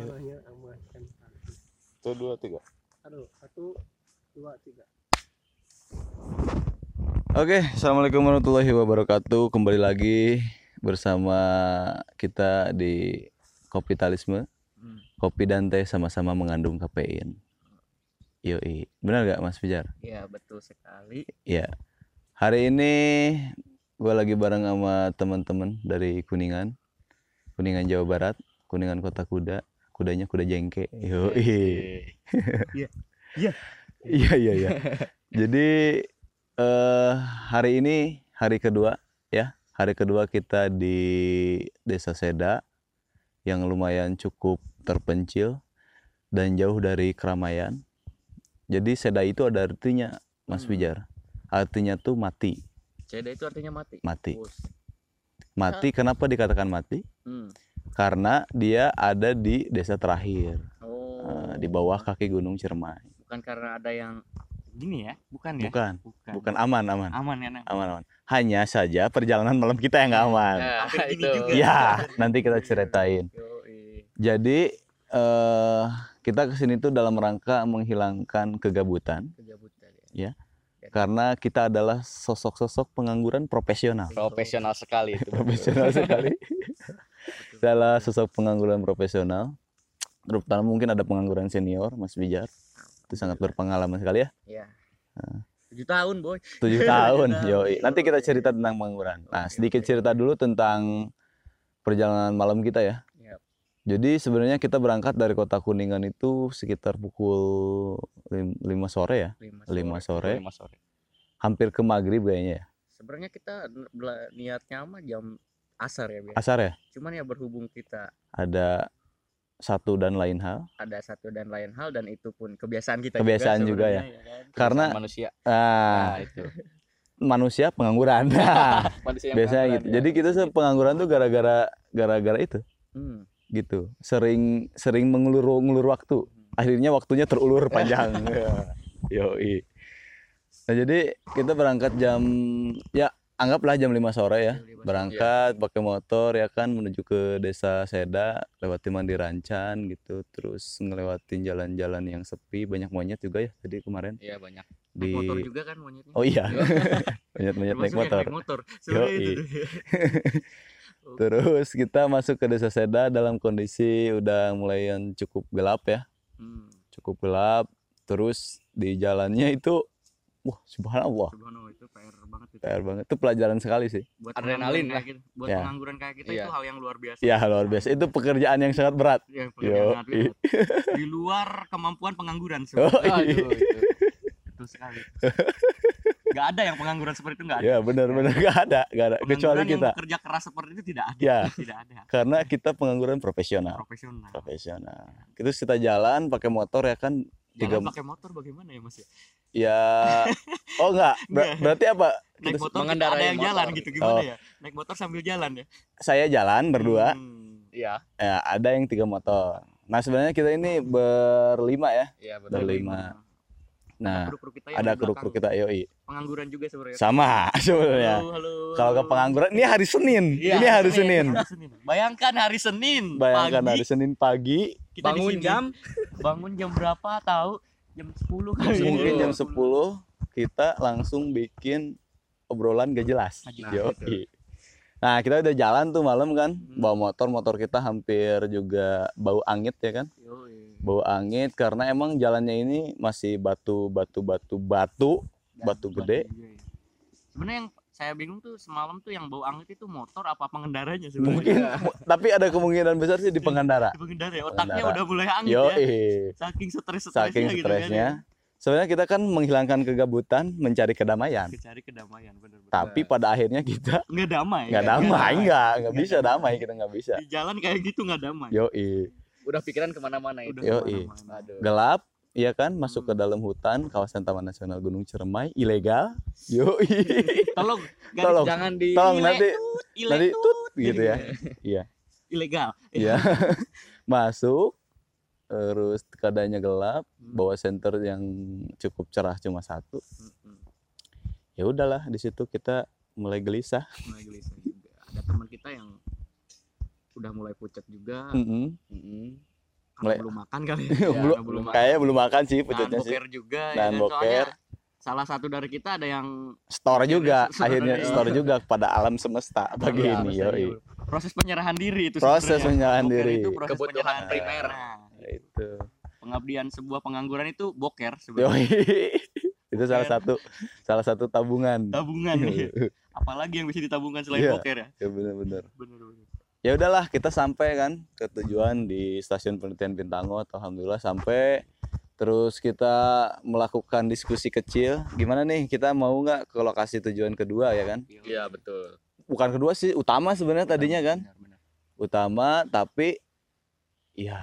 ikan Satu, dua, tiga. aduh satu dua tiga Oke, assalamualaikum warahmatullahi wabarakatuh. Kembali lagi bersama kita di Kopitalisme. Kopi dan teh sama-sama mengandung kafein. Yoi, benar gak Mas Pijar? Ya betul sekali. Ya. Hari ini gue lagi bareng sama teman-teman dari Kuningan, Kuningan Jawa Barat, Kuningan Kota Kuda. Kudanya kuda jengke. Iya. Iya. Iya iya iya. Jadi eh hari ini hari kedua ya, hari kedua kita di Desa Seda yang lumayan cukup terpencil dan jauh dari keramaian. Jadi Seda itu ada artinya Mas Hmm. Pijar. Artinya tuh mati, CD itu artinya mati. mati. Bos. Mati kenapa dikatakan mati? Hmm. Karena dia ada di desa terakhir, Oh. eh, di bawah kaki Gunung Ciremai. Bukan karena ada yang gini ya? Bukan ya? Bukan, Bukan. bukan aman aman. Aman ya, Nang? aman aman hanya saja perjalanan malam kita yang nggak aman Ya, gini juga. ya nanti kita ceritain jadi eh kita ke sini tuh dalam rangka menghilangkan kegabutan Kegabutan ya. karena kita adalah sosok-sosok pengangguran profesional profesional sekali itu profesional sekali adalah sosok pengangguran profesional. Terutama mungkin ada pengangguran senior Mas Bijar. Itu sangat berpengalaman sekali ya. Iya. Tujuh tahun, boy. tujuh tahun yoi. nanti kita cerita tentang pengangguran. Nah sedikit cerita dulu tentang perjalanan malam kita ya. Yap. jadi sebenarnya kita berangkat dari kota Kuningan itu sekitar pukul lim- lima sore ya? Lima. sore. sore. Lima sore. Hampir ke maghrib kayaknya ya? Sebenarnya kita niatnya mah jam asar ya, biar. asar ya? Cuman ya berhubung kita ada satu dan lain hal. Ada satu dan lain hal dan itu pun kebiasaan kita Kebiasaan juga ya. sebenarnya, kan? karena manusia. Ah, nah itu. Manusia pengangguran. Nah, manusia yang biasanya pengangguran gitu. ya. jadi kita pengangguran tuh gara-gara gara-gara itu. Hmm. gitu. Sering sering mengulur ngulur waktu. Akhirnya waktunya terulur panjang. Yoi. Nah jadi kita berangkat jam ya anggaplah jam 5 sore ya Jam lima berangkat pakai motor ya kan menuju ke desa Seda lewati Mandi Rancan gitu terus ngelewatin jalan-jalan yang sepi banyak monyet juga ya tadi kemarin. Iya banyak. Di motor juga kan monyetnya. oh iya monyet-monyet naik motor. Naik motor. Itu terus kita masuk ke desa Seda dalam kondisi udah mulai yang cukup gelap ya. Hmm. cukup gelap terus di jalannya itu wah subhanallah Subhanallah itu PR banget itu. PR banget itu pelajaran sekali sih Buat Adrenalin lah. kayak gitu, buat Ya. pengangguran kayak kita Iya. itu hal yang luar biasa. ya luar biasa itu pekerjaan yang sangat berat Yang Yo, pekerjaan sangat i- berat. Di luar kemampuan pengangguran oh, sebenarnya. iya. Aduh, itu. Betul sekali. Gak ada yang pengangguran seperti itu gak ada. ya benar-benar gak ada gak ada kecuali Pengangguran yang kita bekerja keras seperti itu tidak ada. Ya. Tidak ada. karena kita pengangguran profesional Profesional. profesional terus kita jalan pakai motor ya kan Jalan Tiga- pakai motor bagaimana ya Mas ya? ya oh enggak Ber- berarti apa Naik Kita- motor kita mengendarai ada yang jalan motor. gitu gimana Oh. ya? Naik motor sambil jalan ya? saya jalan berdua Hmm. iya ya ada yang tiga motor nah sebenarnya kita ini berlima ya iya betul berlima nah kru-kru kita yang ada kru-kru kita yoi Pengangguran juga sebenarnya. sama sebenarnya kalau ke pengangguran ini hari Senin Iya, ini hari Senin Hari Senin. Bayangkan hari Senin. bayangkan pagi, hari Senin pagi kita di bangun sini. jam bangun jam berapa tahu? Jam 10 kali. mungkin jam 10 kita langsung bikin obrolan gak jelas Yoi. nah kita udah jalan tuh malam kan Hmm. bawa motor motor kita hampir juga bau angit ya kan Yoi. bau angit karena emang jalannya ini masih batu batu batu batu Dan Batu gede. ya. Sebenarnya yang saya bingung tuh semalam tuh yang bau angin itu motor apa pengendaranya sebenarnya? mungkin tapi ada kemungkinan besar sih di pengendara Di pengendara ya. Otaknya Pengendara. udah mulai angin yo ya. Saking stres-stresnya saking gitu kan stresnya ya. sebenarnya kita kan menghilangkan kegabutan mencari kedamaian Cari kedamaian bener-bener. tapi pada akhirnya kita nggak damai. nggak Nggak damai nggak nggak Nggak bisa damai. damai kita nggak bisa Di jalan kayak gitu nggak damai. yoi udah pikiran ke mana-mana itu Udah ke mana-mana. aduh gelap iya kan masuk ke Hmm. dalam hutan kawasan Taman Nasional Gunung Ciremai ilegal yoi Tolong, garis Tolong. jangan di tolong Ile- nanti ile- nanti tut gitu ya Iya. Ilegal. iya masuk terus keadaannya gelap Hmm. bawa senter yang cukup cerah cuma satu Mm-mm. ya udahlah di situ kita mulai gelisah Mulai gelisah juga. Ada teman kita yang udah mulai pucat juga Mm-mm. Mm-mm. Karena Mulai- belum makan kali ya. belum, Karena belum makan. kayaknya belum makan sih Nahan pucutnya sih boker juga ya Nahan kan? boker. Soalnya salah satu dari kita ada yang store juga Store akhirnya juga. store juga kepada alam semesta pagi Iya, ini pasti yoi iya. proses penyerahan diri itu Proses sebenarnya. penyerahan Boker diri. itu proses Kebutuhan penyerahan diri. primer. Nah, itu pengabdian sebuah pengangguran itu boker sebenarnya yoi itu salah satu salah satu tabungan tabungan ya. apalagi yang bisa ditabungkan selain Iya. boker ya ya benar-benar bener-bener ya udahlah kita sampai kan ke tujuan di stasiun penelitian Bintangot alhamdulillah sampai. Terus kita melakukan diskusi kecil. Gimana nih kita mau nggak ke lokasi tujuan kedua ya kan? Iya betul. bukan kedua sih utama sebenarnya tadinya kan? utama tapi ya.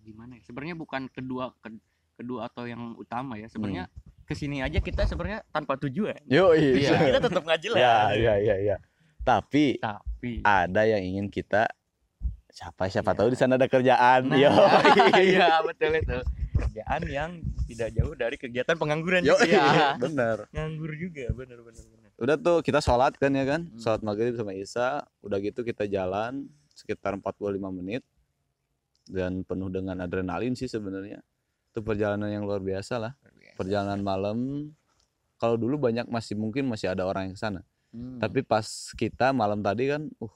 Gimana ya? Sebenarnya bukan kedua ke- kedua atau yang utama ya. Sebenarnya Hmm. ke sini aja kita sebenarnya tanpa tujuan. Yo Iya, kita tetap nggak jelas. Ya ya ya ya tapi tapi ada yang ingin kita siapa siapa Iya. tahu di sana ada kerjaan. Nah, yo. iya betul itu. Kerjaan yang tidak jauh dari kegiatan pengangguran yo juga. iya bener. Nganggur juga bener bener bener. Udah tuh kita sholat kan ya kan? Hmm. sholat maghrib sama isya. Udah gitu kita jalan sekitar 45 menit. Dan penuh dengan adrenalin sih sebenarnya. Itu perjalanan yang luar biasa lah. Perjalanan malam. Kalau dulu banyak masih mungkin masih ada orang yang ke sana Hmm, tapi pas kita malam tadi kan uh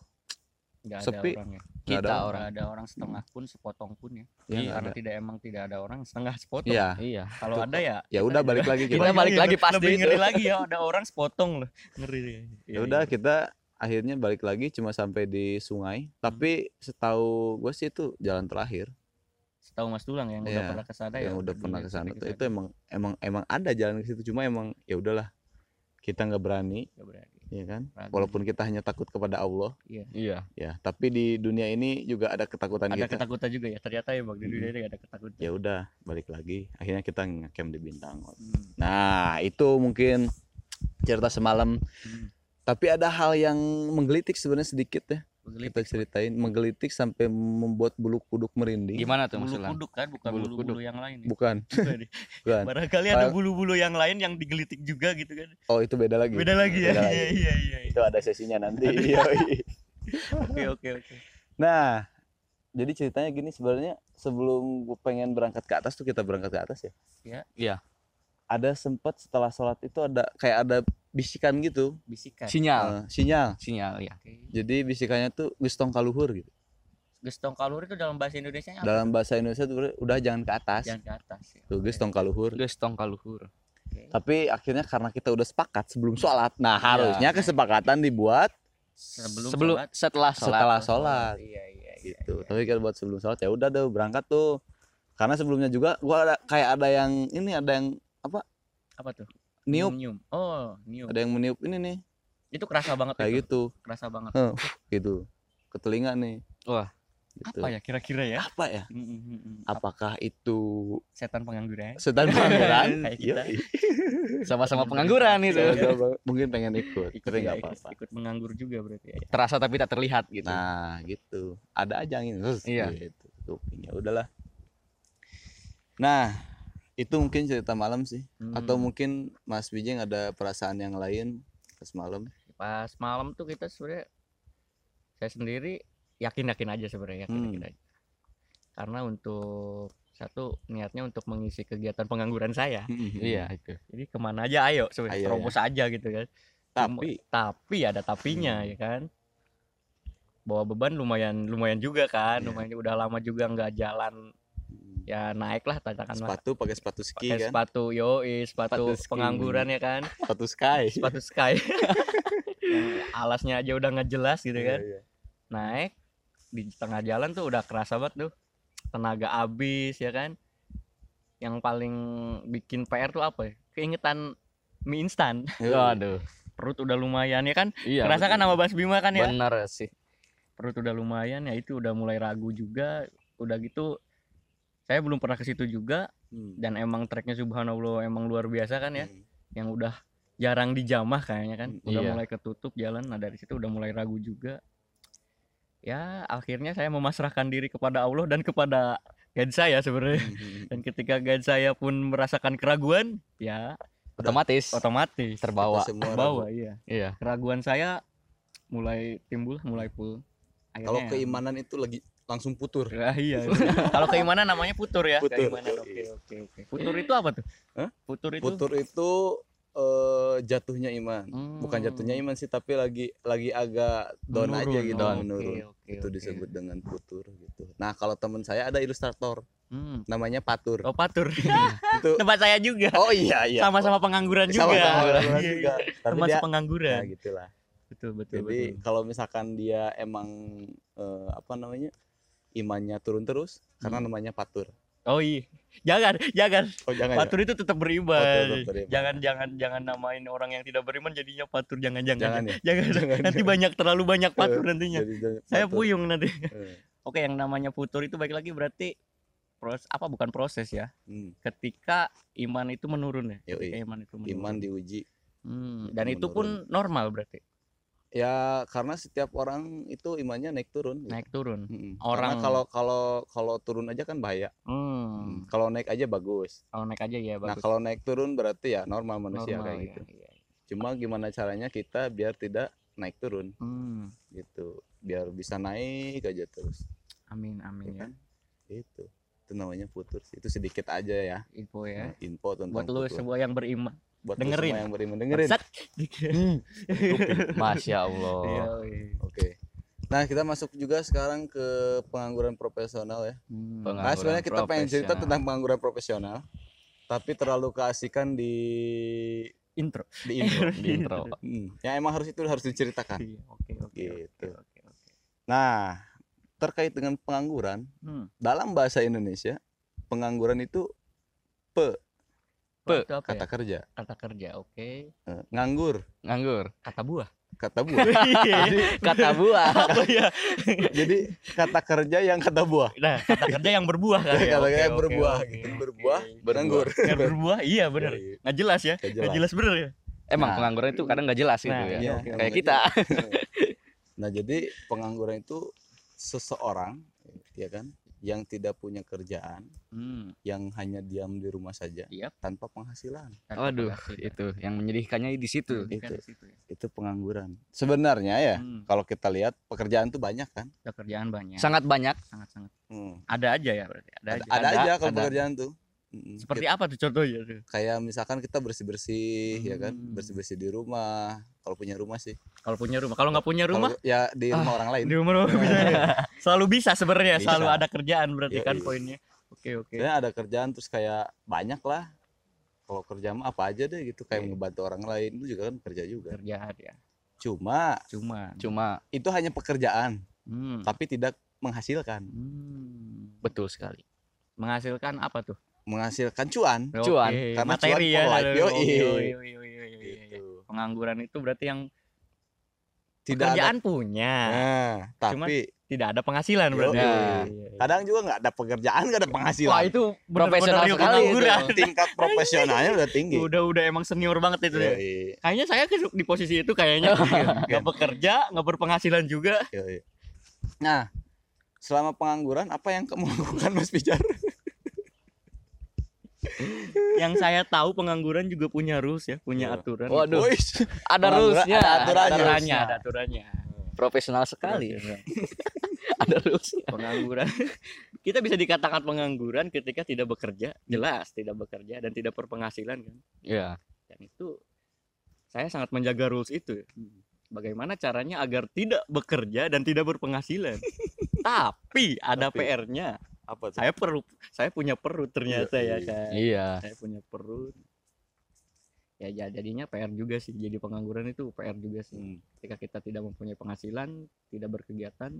ada sepi. orang ya. Kita ada. orang. Ada orang setengah pun sepotong pun ya, ya nggak karena ada. tidak emang tidak ada orang setengah sepotong. Iya. Iya. kalau ada ya ya udah balik lagi Kita kita. balik lagi pasti lebih itu. ngeri lagi ya ada orang sepotong loh. Ngeri. Ya Iya, udah iya. kita akhirnya balik lagi cuma sampai di sungai. Tapi setahu gue sih itu jalan terakhir. Setahu Mas Tulang yang udah Iya, pernah ke sana ya? yang udah pernah ya, ke sana. sering tuh itu emang emang emang ada jalan ke situ cuma emang ya udahlah kita nggak berani. Nggak berani. Ya kan Ragu. walaupun kita hanya takut kepada Allah Iya. ya tapi di dunia ini juga ada ketakutan ada kita ketakutan juga ya ternyata ya bang di Hmm. dunia ini ada ketakutan ya udah balik lagi akhirnya kita ngecamp di bintang Hmm. nah itu mungkin cerita semalam Hmm. Tapi ada hal yang menggelitik sebenarnya sedikit ya Menggelitik. kita ceritain menggelitik sampai membuat bulu kuduk merinding Gimana tuh bulu masalah? kuduk kan bukan Bulu bulu-bulu yang lain ya. bukan Bukan ya? bukan barangkali ada bulu-bulu yang lain yang digelitik juga gitu kan oh itu beda lagi beda lagi ya Beda iya iya iya iya. itu ada sesinya nanti oke oke oke Nah, jadi ceritanya gini sebenarnya sebelum gue pengen berangkat ke atas tuh kita berangkat ke atas ya. Iya. Iya. Ada sempat setelah sholat itu ada kayak ada bisikan gitu, bisikan Sinyal. eh, sinyal. Sinyal ya. Oke. Jadi bisikannya tuh gestong kaluhur gitu. gestong kalori itu dalam bahasa Indonesia apa Dalam bahasa Indonesia tuh udah jangan ke atas. jangan ke atas ya. Tuh gestong kaluhur. Gestong kaluhur. Oke. Tapi akhirnya karena kita udah sepakat sebelum sholat, nah Iya. harusnya kesepakatan dibuat sebelum, Sebelum sholat, setelah sholat. setelah sholat. iya iya iya, gitu. iya. Tapi kita buat sebelum sholat ya udah deh berangkat tuh. Karena sebelumnya juga gua ada kayak ada yang ini ada yang apa? Tuh? Niup, nyium oh niup. Ada yang meniup ini nih. Itu kerasa banget kayak itu. gitu. kerasa banget. Gitu. Ke telinga nih. Wah. gitu. apa ya kira-kira ya? Apa ya? Mm, mm, apakah itu setan pengangguran? Setan pengangguran? Kayak kita. Sama-sama pengangguran itu. Mungkin pengen ikut ikut tapi ya, nggak ikut, apa-apa. ikut menganggur juga berarti ya. Terasa tapi tak terlihat gitu. nah gitu. Ada aja angin terus Iya. gitu kuping. Ya udahlah. Nah itu mungkin cerita malam sih Hmm. atau mungkin Mas Bijeng ada perasaan yang lain pas malam pas malam tuh kita sebenarnya saya sendiri yakin yakin aja sebenarnya yakin yakin Hmm. aja karena untuk satu niatnya untuk mengisi kegiatan pengangguran saya Iya itu. jadi ke mana aja ayo sebenarnya Ayo, ya. terobos aja gitu kan tapi tapi ada tapinya Hmm. ya kan bawa beban lumayan lumayan juga kan Iya. lumayan udah lama juga nggak jalan ya naik lah. Katakanlah sepatu pakai sepatu ski pakai kan? sepatu yoi sepatu, Sepatu pengangguran ya kan? Sepatu sky. Sepatu sky. Alasnya aja udah nggak jelas gitu kan? Iya, iya. naik di tengah jalan tuh udah kerasa banget tuh. Tenaga habis ya kan? Yang paling bikin PR tuh apa ya? Keingetan mie instan. Waduh. perut udah lumayan ya kan? Iya. kerasa kan sama Bas Bima kan ya? Benar sih. perut udah lumayan ya itu udah mulai ragu juga. Udah gitu saya belum pernah ke situ juga Hmm. dan emang treknya subhanallah emang luar biasa kan ya Hmm. yang udah jarang dijamah kayaknya kan udah Iya. mulai ketutup jalan nah dari situ udah mulai ragu juga ya akhirnya saya memasrahkan diri kepada Allah dan kepada guide saya sebenarnya dan ketika guide saya pun merasakan keraguan ya Otomatis otomatis terbawa. Kita semua bawa ragu. iya Iya. keraguan saya mulai timbul mulai full kalau keimanan itu lagi langsung putur. Nah, iya. Kalau keimanan namanya putur ya. Putur. Keimanan. Oke, oke, oke. Putur itu apa tuh? Hah? Putur itu. Putur itu eh, jatuhnya iman. Hmm. Bukan jatuhnya iman sih, tapi lagi lagi agak down Menurun. aja gitu, Oke, menurun. oke, itu oke. disebut dengan putur gitu. Nah, kalau teman saya ada ilustrator, Hmm. namanya Patur. Oh, patur. Itu Tempat saya juga. Oh iya iya. Sama-sama pengangguran juga. Sama-sama pengangguran Iya, juga. iya. Tapi Teman dia pengangguran. ya gitulah. Betul, betul, Jadi kalau misalkan dia emang eh, apa namanya? Imannya turun terus karena Hmm. namanya Patur. Oh iya. Jangan, jangan. Oh jangan ya? Patur itu tetap beriman. Oh, tetap beriman. Jangan jangan jangan namain orang yang tidak beriman jadinya patur. Jangan jangan. Jangan ya? Jangan. Jangan, Nanti banyak terlalu banyak patur nantinya. Jadi jangan- Saya Patur. puyung nanti. Eh, Oke, yang namanya putur itu baik lagi berarti proses apa bukan proses ya? hmm, Ketika iman itu menurun ya. Ketika iman itu menurun. Iman diuji. Hmm, dan itu pun normal berarti. Ya karena setiap orang itu imannya naik turun. gitu. Naik turun. Mm-mm. Orang- Karena kalau kalau kalau turun aja kan bahaya. Hmm. Kalau naik aja bagus. Kalau naik aja ya Nah bagus. kalau naik turun berarti ya normal manusia Normal, kayak ya, gitu. iya. Cuma gimana caranya kita biar tidak naik turun Hmm. gitu. Biar bisa naik aja terus. Amin ya amin ya. kan? Itu. Itu namanya putur. sih. Itu sedikit aja ya. Info ya. Info tentang Buat lu putur. semua yang beriman. Buat dengerin. semua yang beriman dengerin. Bangsat. Masya Allah. Iya, iya. Oke. Nah, kita masuk juga sekarang ke pengangguran profesional ya. Hmm. Pengangguran Nah, sebenarnya kita pengen cerita tentang pengangguran profesional, tapi terlalu keasikan di intro. di intro. Di intro. Hmm, yang emang harus itu harus diceritakan. Iya, Oke, oke, oke, Gitu. oke, oke. Nah, terkait dengan pengangguran, Hmm. dalam bahasa Indonesia, pengangguran itu Pe, itu apa kata ya? kerja, Kata kerja, oke. Eh, nganggur, Nganggur. Kata buah. kata buah. Iya. Kata buah. Ya? Jadi kata kerja yang kata buah. Nah, kata kerja yang berbuah kan ya. Kata kerja yang berbuah oke, gitu. oke. Berbuah, beranggur. Yang berbuah, iya benar. Iya, iya. Nggak jelas ya. Nggak Nggak jelas. jelas bener ya. Emang Nah. pengangguran itu kadang nggak jelas gitu Nah, ya. Iya, Kayak kita. Nah, jadi pengangguran itu seseorang ya kan yang tidak punya kerjaan, Hmm. yang hanya diam di rumah saja Iya. tanpa penghasilan. tanpa Waduh, penghasilan. itu yang menyedihkannya di situ. Kan itu. di situ ya. Itu pengangguran. Sebenarnya ya, Hmm. kalau kita lihat pekerjaan tuh banyak kan? Pekerjaan banyak. Sangat banyak. sangat sangat. Hmm. Ada aja ya berarti. Ada, Ada, aja. ada Ada, aja kalau ada. pekerjaan tuh. Seperti apa tuh contohnya kayak misalkan kita bersih-bersih ya kan, Hmm. bersih-bersih di rumah. Kalau punya rumah sih. Kalau punya rumah, kalau nggak punya rumah, Kalau ya di rumah orang lain. di rumah rumah bisa. Selalu bisa sebenarnya, Bisa. selalu ada kerjaan berarti Iya, kan iya. poinnya. Oke oke. Sebenarnya ada kerjaan terus kayak banyak lah. Kalau kerja mah apa aja deh gitu kayak Oke. ngebantu orang lain itu juga kan kerja juga. Kerjaan ya. Cuma Cuma. Cuma itu hanya pekerjaan Hmm. tapi tidak menghasilkan. Hmm. betul sekali. Menghasilkan apa tuh? Menghasilkan cuan. Cuan. Oke, Karena materi cuan ya. for life. Gitu. Pengangguran itu berarti yang Tidak ada pekerjaan punya, Nah, Cuman tapi tidak ada penghasilan berarti. Yoi. Iya, iya, iya. kadang juga nggak ada pekerjaan, nggak ada penghasilan. Wah itu Profesional real sekali pengangguran. tingkat profesionalnya udah tinggi. Udah udah emang senior banget itu. ya. Yoi, Kayaknya saya di posisi itu kayaknya nggak bekerja, nggak berpenghasilan juga. yoi. Nah, selama pengangguran apa yang kamu lakukan Mas Pijar? Yang saya tahu pengangguran juga punya rules ya, punya Iya. aturan. Waduh, Wih, ada rulesnya. ada ada aturannya. aturannya, ada aturannya. Profesional sekali. ada rulesnya. Pengangguran. Kita bisa dikatakan pengangguran ketika tidak bekerja, jelas tidak bekerja dan tidak berpenghasilan kan. Iya. Dan itu saya sangat menjaga rules itu. Bagaimana caranya agar tidak bekerja dan tidak berpenghasilan. Tapi ada. PR-nya. Apa tuh? Saya perlu saya punya perut ternyata Iya, ya iya. kan. Iya. Saya punya perut. Ya ja- jadinya PR juga sih. Jadi pengangguran itu PR juga sih. Hmm. Ketika kita tidak mempunyai penghasilan, tidak berkegiatan,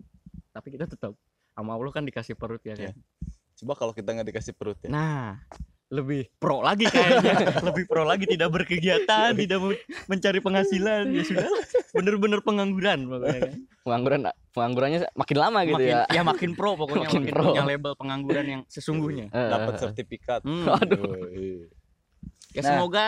tapi kita tetap sama Allah kan dikasih perut ya kan. Iya. Coba kalau kita nggak dikasih perut ya. Nah, lebih pro lagi kayaknya. lebih pro lagi tidak berkegiatan, tidak men- mencari penghasilan. Ya sudah, bener-bener pengangguran pokoknya kan. Pengangguran penganggurannya makin lama gitu makin, ya. ya makin pro pokoknya Makin makin, pro. punya label pengangguran yang sesungguhnya. Eh, Dapat eh, sertifikat. Hmm. Yoi. Ya Nah. semoga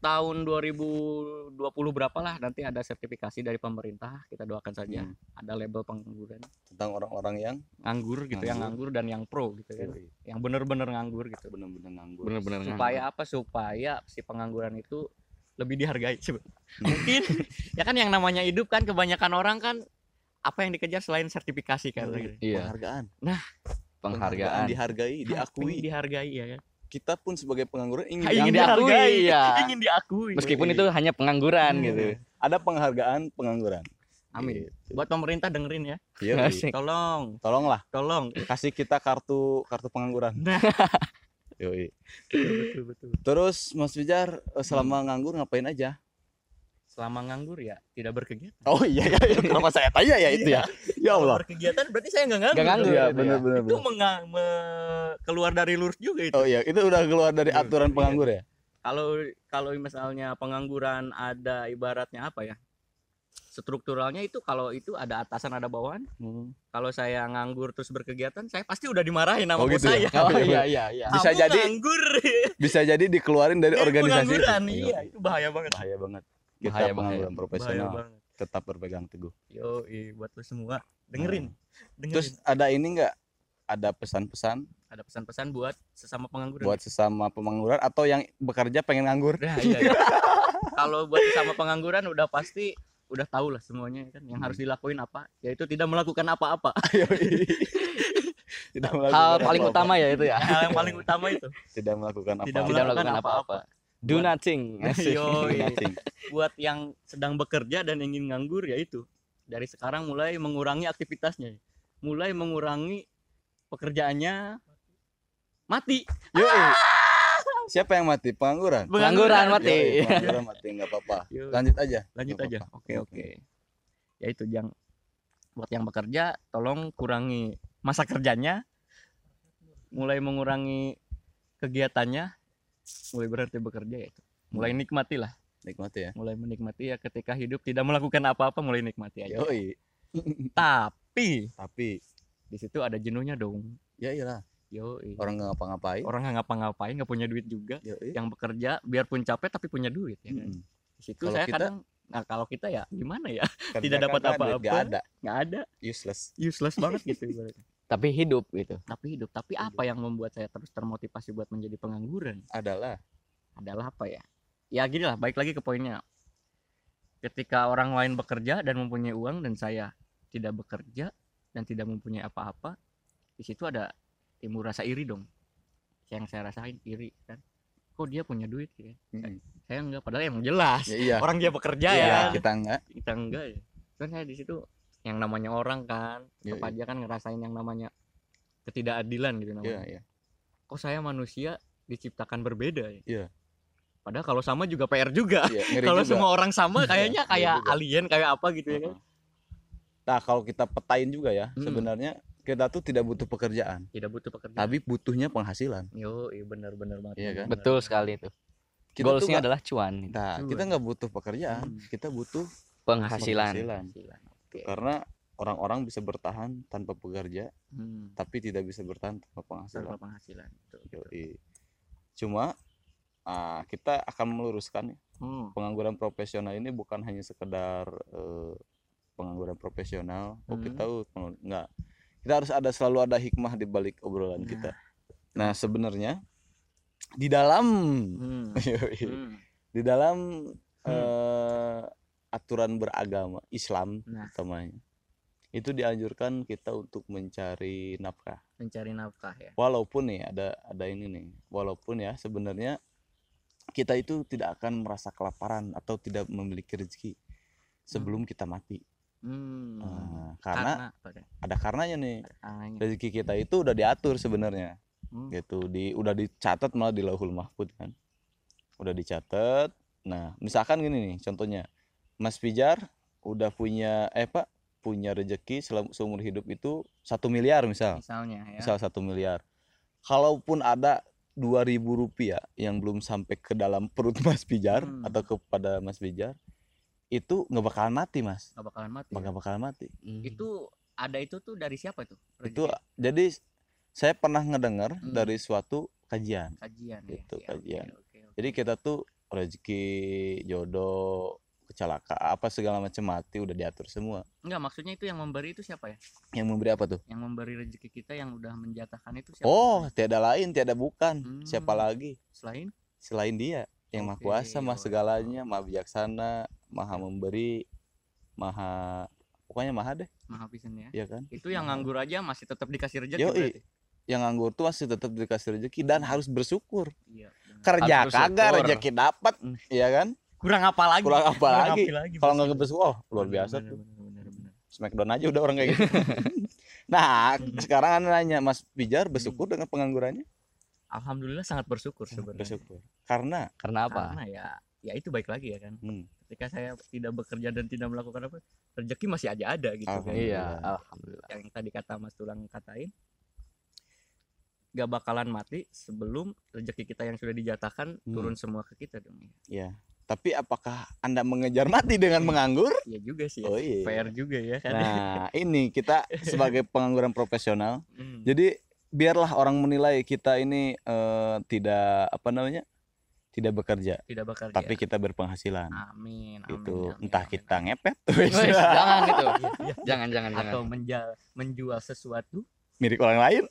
tahun 2020 berapa lah nanti ada sertifikasi dari pemerintah. Kita doakan saja Hmm. ada label pengangguran. Tentang orang-orang yang Nganggur gitu, yang nganggur dan yang pro gitu kan. Yang bener-bener nganggur gitu. benar-benar nganggur. bener-bener supaya apa supaya si pengangguran itu lebih dihargai Coba. mungkin ya kan yang namanya hidup kan kebanyakan orang kan apa yang dikejar selain sertifikasi kan. Iya. Penghargaan. Penghargaan. dihargai, diakui. Dihargai ya kan Kita pun sebagai pengangguran ingin ingin Yang diakui. diakui, dihargai iya. ingin diakui Meskipun itu hanya pengangguran Hmm. gitu. Ada penghargaan pengangguran. amin Gitu. buat pemerintah dengerin ya Iya, tolong Tolonglah tolong kasih kita kartu kartu pengangguran. Nah. Yoi. betul betul Terus Mas Fijar eh, Hmm. selama nganggur ngapain aja? Selama nganggur ya tidak berkegiatan Oh iya ya, kenapa saya tanya ya itu ya? Ya Kalau Allah. berkegiatan berarti saya nggak nganggur Nggak nganggur. Iya, gitu ya. benar benar itu benar. menga- me- keluar dari lurus juga itu Oh iya, itu udah keluar dari Iya, aturan iya. penganggur ya? kalau kalau misalnya pengangguran ada ibaratnya apa ya strukturalnya itu kalau itu ada atasan ada bawahan kalau saya nganggur terus berkegiatan saya pasti udah dimarahin sama Oh, bos gitu ya? saya Oh iya iya iya. Bisa Kamu jadi nganggur Bisa jadi dikeluarin dari, dari organisasi itu. pengangguran iya itu bahaya banget Bahaya banget. Kita Bahaya, pengangguran bahaya profesional banget tetap berpegang teguh. yo buat lo semua dengerin dengerin Terus ada ini enggak? Ada pesan-pesan ada pesan-pesan buat sesama pengangguran buat sesama pengangguran atau yang bekerja pengen nganggur? Nah, iya, iya. kalau buat sesama pengangguran udah pasti udah tahu lah semuanya kan yang harus dilakuin apa yaitu tidak melakukan apa-apa Tidak Hal melakukan paling apa-apa. utama ya itu ya. hal yang paling utama itu Tidak melakukan apa-apa. Tidak melakukan apa-apa. Do Buat- nothing. Nothing. buat yang sedang bekerja dan ingin nganggur ya itu dari sekarang mulai mengurangi aktivitasnya mulai mengurangi pekerjaannya mati Yoi. Siapa yang mati? Pengangguran. Pengangguran mati. Yoi, pengangguran mati nggak apa-apa. Lanjut aja. lanjut aja apa-apa. oke oke ya itu yang buat yang bekerja tolong kurangi masa kerjanya mulai mengurangi kegiatannya mulai berarti bekerja ya itu mulai nikmati lah Nikmati ya. mulai menikmati ya ketika hidup tidak melakukan apa-apa mulai nikmati aja Yoi. tapi Tapi di situ ada jenuhnya dong ya iyalah yo orang nggak ngapa-ngapain. orang nggak ngapa-ngapain nggak punya duit juga Yoi. yang bekerja biarpun capek tapi punya duit ya kan Mm-mm. di situ Kalau saya kita- kadang nah kalau kita ya gimana ya Kerja Tidak dapat duit apa-apa. nggak ada. nggak ada Useless. useless banget gitu. Tapi hidup gitu. tapi hidup. Tapi apa yang membuat saya terus termotivasi buat menjadi pengangguran? Adalah. Adalah apa ya? Ya gini lah baik lagi ke poinnya. Ketika orang lain bekerja dan mempunyai uang dan saya tidak bekerja dan tidak mempunyai apa-apa di situ ada timbul rasa iri dong. Yang saya rasain iri kan. Kok dia punya duit ya? Mm-mm. saya enggak padahal emang jelas ya iya. orang dia bekerja Iya, ya kita enggak. kita enggak ya. Kan saya di situ yang namanya orang kan Iya, tetap aja kan ngerasain yang namanya ketidakadilan gitu Iya, namanya iya. kok saya manusia diciptakan berbeda ya Iya. padahal kalau sama juga PR juga Iya, ngeri kalau semua orang sama kayaknya ngeri kayak juga. alien kayak apa gitu ya kan Nah, kalau kita petain juga ya, Hmm. sebenarnya kita tuh tidak butuh pekerjaan, tidak butuh pekerjaan tapi butuhnya penghasilan. yo iya benar-benar banget Iya kan? benar. Betul sekali itu. Kita Goalsnya adalah cuan. gitu. Nah, Cuan. kita nggak butuh pekerjaan, Hmm. kita butuh Penghasilan. penghasilan. Oke. Karena orang-orang bisa bertahan tanpa pekerja, Hmm, tapi tidak bisa bertahan tanpa penghasilan. tanpa penghasilan Betul, betul. Yoi. Cuma ah, kita akan meluruskan ya, Hmm, pengangguran profesional ini bukan hanya sekedar eh, pengangguran profesional. Oh Hmm. kita tahu nggak. Kita harus ada selalu ada hikmah di balik obrolan Nah. kita. Nah sebenarnya di dalam hmm, Yoi. hmm. di dalam eh, aturan beragama Islam Nah. utamanya itu dianjurkan kita untuk mencari nafkah mencari nafkah ya walaupun nih ada ada ini nih walaupun ya sebenarnya kita itu tidak akan merasa kelaparan atau tidak memiliki rezeki sebelum kita mati hmm. Nah, karena apa ya? ada karenanya nih Ada karenanya. rezeki kita itu udah diatur sebenarnya Hmm. gitu di udah dicatat malah di lauhul mahfud kan udah dicatat nah misalkan gini nih contohnya Mas Pijar udah punya eh pak punya rezeki selama seumur hidup itu satu miliar misal misalnya ya misal satu miliar kalaupun ada dua ribu rupiah yang belum sampai ke dalam perut Mas Pijar Hmm. atau kepada Mas Pijar itu nggak bakalan mati mas nggak bakalan mati ya. nggak bakalan mati Hmm. itu ada itu tuh dari siapa tuh itu Rezeki? jadi saya pernah ngedengar Hmm. dari suatu kajian kajian ya. Itu, Ya, oke, kajian. oke, oke. jadi kita tuh rezeki jodoh kecelakaan apa segala macam mati udah diatur semua Enggak, maksudnya itu yang memberi itu siapa ya? yang memberi apa tuh Yang memberi rezeki kita yang udah menjatahkan itu siapa? oh tiada lain tiada bukan Hmm. siapa lagi Selain selain dia yang maha Oke, kuasa maha oh. segalanya maha bijaksana maha memberi maha pokoknya maha deh Menghabisin ya. ya kan Itu yang nganggur aja masih tetap dikasih rezeki Yoi. berarti. yang nganggur tuh masih tetap dikasih rezeki dan harus bersyukur Iya. kerja Harus kagak rezeki dapat Hmm. ya kan Kurang apa lagi? kurang apa lagi lagi kalau nggak bersyukur oh luar biasa benar, tuh benar. smackdown aja udah orang kayak gitu nah sekarang anda nanya Mas Pijar bersyukur dengan penganggurannya Alhamdulillah sangat bersyukur sebenarnya. bersyukur karena Karena apa? Karena ya ya itu baik lagi ya kan. hmm, Ketika saya tidak bekerja dan tidak melakukan apa, rezeki masih aja ada gitu kan. Iya, alhamdulillah. Yang tadi kata Mas Tulang katain gak bakalan mati sebelum rezeki kita yang sudah dijatakan Hmm. turun semua ke kita dong. ya tapi apakah anda mengejar mati dengan menganggur Iya juga sih. Ya. oh iya PR juga ya kan. nah ini kita sebagai pengangguran profesional Hmm. Jadi biarlah orang menilai kita ini eh, tidak apa namanya tidak bekerja, tidak bekerja. tapi kita berpenghasilan. amin, amin. gitu. amin, Entah amin, kita amin. ngepet, jangan itu. Iya, Jangan, jangan, jangan. atau menjual menjual sesuatu milik orang lain,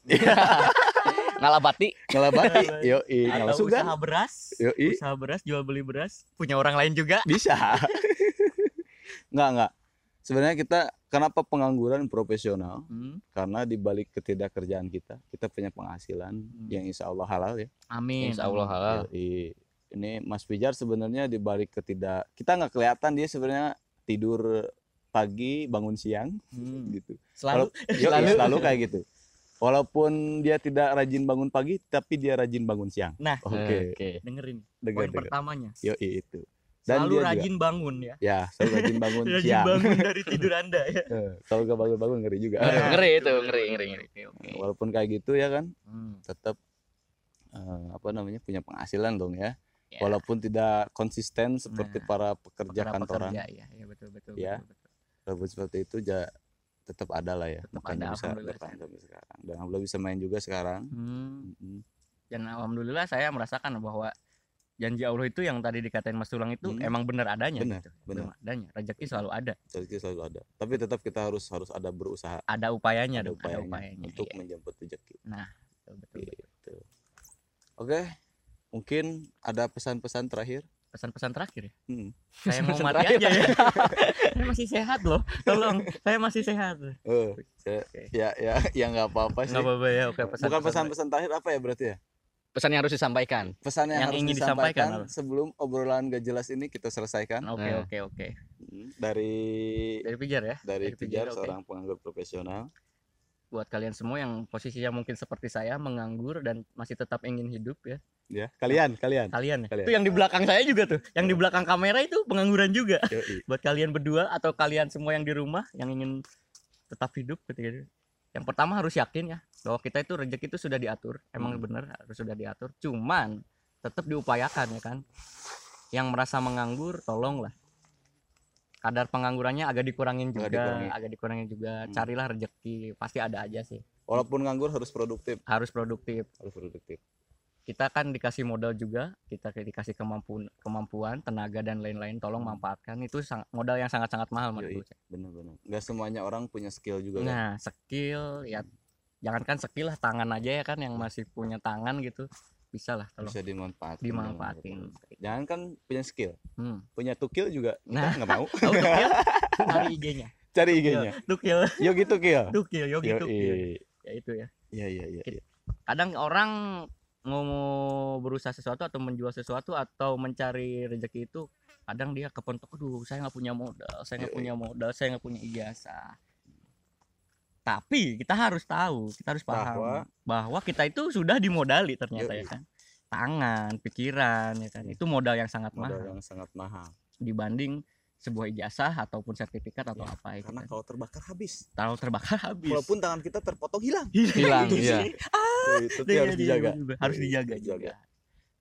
Ngalah bati. ngelabati, yo atau sugan, usaha beras yo usaha beras jual beli beras punya orang lain juga bisa. nggak nggak. Sebenarnya kita kenapa pengangguran profesional? Hmm, Karena di balik ketidakkerjaan kita, kita punya penghasilan yang insya Allah halal ya. amin Insya Allah halal. Yoi. Ini Mas Pijar sebenarnya di balik ketidak kita nggak kelihatan dia sebenarnya tidur pagi bangun siang Hmm, gitu. selalu Yoi, selalu. kayak gitu. Walaupun dia tidak rajin bangun pagi, tapi dia rajin bangun siang. Nah, Oke, Oke. dengerin dengar poin dengar. pertamanya Yoi itu. Dan selalu dia juga- rajin bangun ya Ya, selalu rajin bangun rajin siang. bangun dari tidur anda ya Eh, Kalau gak bangun-bangun ngeri juga. Nah, Ngeri itu, ngeri, ngeri, oke oke Walaupun kayak gitu ya kan, Hmm, tetap eh, apa namanya punya penghasilan dong ya. ya, Walaupun tidak konsisten seperti Nah, para pekerja kantoran. pekerja, ya, ya betul betul Ya. betul, betul. walaupun seperti itu ja tetap ada lah ya Tetap makanya ada, bisa bertahan sampai sekarang dan alhamdulillah bisa main juga sekarang Hmm, Mm-mm. dan alhamdulillah saya merasakan bahwa janji Allah itu yang tadi dikatain Mas Tulang itu Hmm. emang benar adanya Benar, gitu. benar. Benar adanya. Rezeki selalu ada. rezeki selalu ada tapi tetap kita harus harus ada berusaha Ada upayanya ada dong, ada upayanya upayanya. untuk Iya, menjemput rezeki betul, betul, betul. gitu oke mungkin ada pesan-pesan terakhir Pesan-pesan terakhir ya. Hmm. Saya mau mati terakhir. aja ya. saya masih sehat loh. Tolong, saya masih sehat. Eh, saya- Oke. ya ya ya nggak apa-apa sih Enggak apa-apa ya. Oke, pesan bukan pesan-pesan terakhir apa ya berarti ya Pesan yang harus disampaikan. pesan yang, Yang harus ingin disampaikan disampaikan sebelum obrolan gak jelas ini kita selesaikan Oke, Nah. oke, oke. Hmm, dari Dari Pijar ya. dari dari Pijar Pijar, seorang penganggur profesional Buat kalian semua yang posisinya mungkin seperti saya menganggur dan masih tetap ingin hidup ya. Ya kalian kalian Kalian ya. Kalian. Itu yang di belakang saya juga tuh. Yang di belakang kamera itu pengangguran juga. Yoi. buat kalian berdua atau kalian semua yang di rumah yang ingin tetap hidup ketika itu. Yang pertama harus yakin ya bahwa kita itu rezeki itu sudah diatur, emang Hmm. benar harus sudah diatur. Cuman tetap diupayakan ya kan. Yang merasa menganggur tolonglah kadar penganggurannya agak dikurangin juga, Agak dikurangi. agak dikurangin juga. Hmm. Carilah rezeki, pasti ada aja sih. walaupun nganggur harus produktif Harus produktif. harus produktif Kita kan dikasih modal juga, kita dikasih kemampuan, kemampuan, tenaga dan lain-lain. Tolong Hmm. manfaatkan. Itu sang- modal yang sangat-sangat mahal menurut saya. benar-benar nggak semuanya orang punya skill juga kan Nah, skill ya jangankan skill lah tangan aja ya kan yang masih punya tangan gitu. Bisa lah tolong bisa dimanfaatkan dimanfaatin. jangan kan punya skill Hmm. punya tukil juga Nah. nggak mau tukil? Cari IG-nya. cari IG-nya Tukil, yogi tukil tukil, yogi tukil. Ya itu ya. iya iya iya iya. Kadang orang mau berusaha sesuatu atau menjual sesuatu atau mencari rezeki itu kadang dia kepentok aduh saya nggak punya modal saya nggak punya modal saya nggak punya ijazah. Tapi kita harus tahu kita harus paham Bahwa- bahwa, kita itu sudah dimodali ternyata Yoi. ya kan. Tangan pikiran ya kan. Itu modal yang sangat modal mahal. yang sangat mahal. Dibanding sebuah ijazah ataupun sertifikat atau Ya, apa ya karena kan. kalau terbakar habis. Tahu terbakar habis. Walaupun tangan kita terpotong hilang. Hilang, Itu iya. sih. Itu tuh Iya, harus iya, dijaga. iya, harus dijaga harus juga.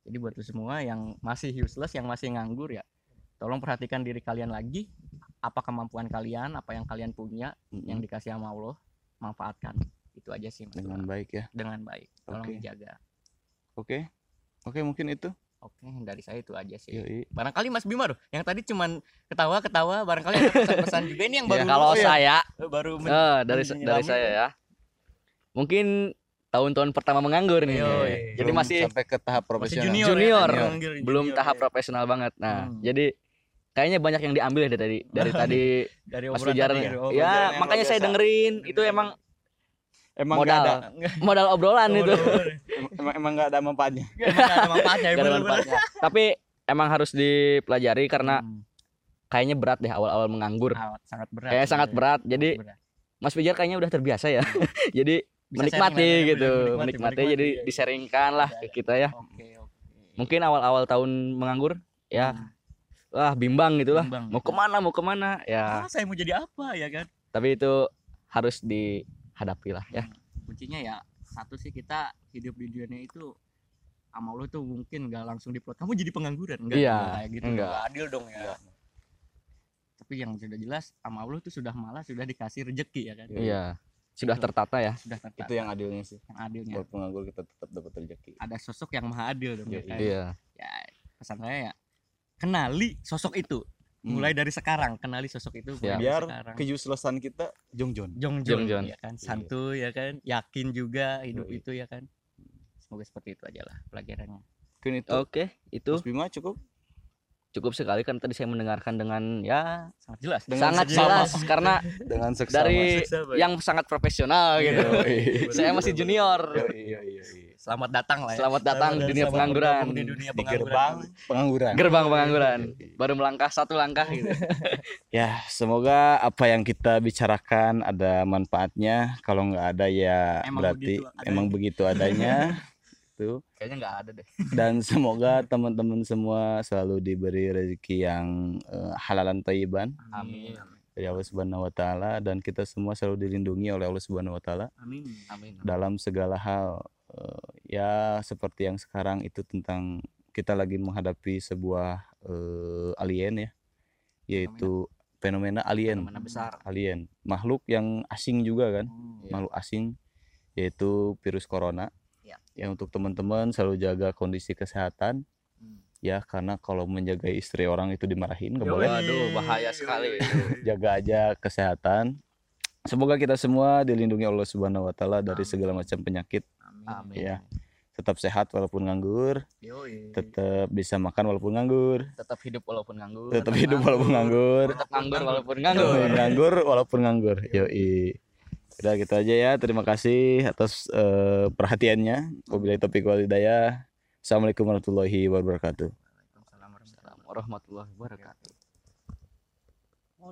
Jadi buat lu semua yang masih useless yang masih nganggur ya tolong perhatikan diri kalian lagi. Apa kemampuan kalian apa yang kalian punya yang dikasih sama Allah manfaatkan. Itu aja sih Mas dengan baik ya. Dengan baik. Tolong Oke. dijaga. Oke. Oke mungkin itu. Oke dari saya itu aja sih. Yoi. barangkali Mas Bima tuh yang tadi cuman ketawa ketawa barangkali ada pesan-pesan juga. Ini yang Ya, baru kalau oh ya, saya baru men- eh, dari dari saya ya. Mungkin tahun-tahun pertama menganggur nih. Yoi. Jadi Belum masih sampai ke tahap masih profesional junior, ya, Junior. kan? Junior, belum junior, tahap ya. profesional banget. Nah, Hmm. jadi kayaknya banyak yang diambil ya dari tadi dari tadi dari Mas tadi ya. ya makanya saya dengerin itu emang Emang modal ada modal obrolan itu emang emang nggak ada manfaatnya. Emang ada manfaatnya Gak ada manfaatnya. tapi emang harus dipelajari karena Hmm. kayaknya berat deh awal-awal menganggur sangat berat kayaknya sangat berat jadi Berat. Mas Pijar kayaknya udah terbiasa ya jadi Bisa menikmati sharing gitu menikmati, menikmati, menikmati, jadi iya. diseringkan lah Iya, ke iya. kita ya. Oke oke. Mungkin awal-awal tahun menganggur ya. Hmm. wah bimbang gitulah Bimbang, mau ke mana mau ke mana ya. Ah, saya mau jadi apa ya kan? Tapi itu harus dihadapi lah ya. Kuncinya ya satu sih kita hidup di dunia itu sama lu tuh mungkin nggak langsung diplot kamu jadi pengangguran enggak Iya, kayak gitu enggak. nggak. Adil dong ya. Tapi yang sudah jelas sama Allah tuh sudah malah sudah dikasih rezeki ya kan? Iya sudah Itu. tertata ya sudah tertata Itu yang adilnya sih. yang adilnya Buat penganggur kita tetap dapat rezeki. ada sosok yang maha adil dong ya Iya, iya ya pesan saya ya kenali sosok itu mulai dari sekarang kenali sosok itu Ya. biar sekarang kita jongjon. jong Jong jong Jon. ya kan santuy ya kan yakin juga hidup Yoi. itu ya kan semoga seperti itu aja lah pelajarannya Mungkin itu. oke itu Mas Bima cukup. Cukup sekali kan tadi saya mendengarkan dengan ya sangat jelas Dengan sangat jelas karena Dengan seksama. dari Seksama. yang sangat profesional gitu Yoi. saya masih junior Yoi, yoi, yoi. selamat datang lah ya Selamat datang di dunia selamat pengangguran. di dunia Di pengangguran gerbang pengangguran. gerbang pengangguran baru melangkah satu langkah gitu Ya, semoga apa yang kita bicarakan ada manfaatnya. Kalau nggak ada ya Emang berarti begitu emang begitu adanya. Tuh. kayaknya nggak ada deh. Dan semoga teman-teman semua selalu diberi rezeki yang eh, halalan thayyiban amin. Dari Allah Subhanahu wa taala dan kita semua selalu dilindungi oleh Allah Subhanahu wa taala. Amin. Amin. Dalam segala hal. Eh, ya seperti yang sekarang itu tentang kita lagi menghadapi sebuah eh, alien ya, yaitu fenomena alien. fenomena besar. Alien. Makhluk yang asing juga kan. Hmm, Iya. makhluk asing yaitu virus corona Ya. untuk teman-teman selalu jaga kondisi kesehatan. Hmm. ya karena kalau menjaga istri orang itu dimarahin nggak boleh. Waduh, bahaya sekali. jaga aja kesehatan. Semoga kita semua dilindungi Allah Subhanahu Wa Taala dari Amin. segala macam penyakit. Amin. Ya. tetap sehat walaupun nganggur. Yoi. tetap bisa makan walaupun nganggur. Tetap hidup walaupun nganggur. Tetap hidup walaupun nganggur tetap nganggur. walaupun nganggur. Nganggur nganggur. Walaupun nganggur. Yoi udah gitu aja ya terima kasih atas eh, perhatiannya. Wabillahi taufiq wal hidayah. Assalamualaikum warahmatullahi wabarakatuh. Waalaikumsalam warahmatullahi wabarakatuh. Mau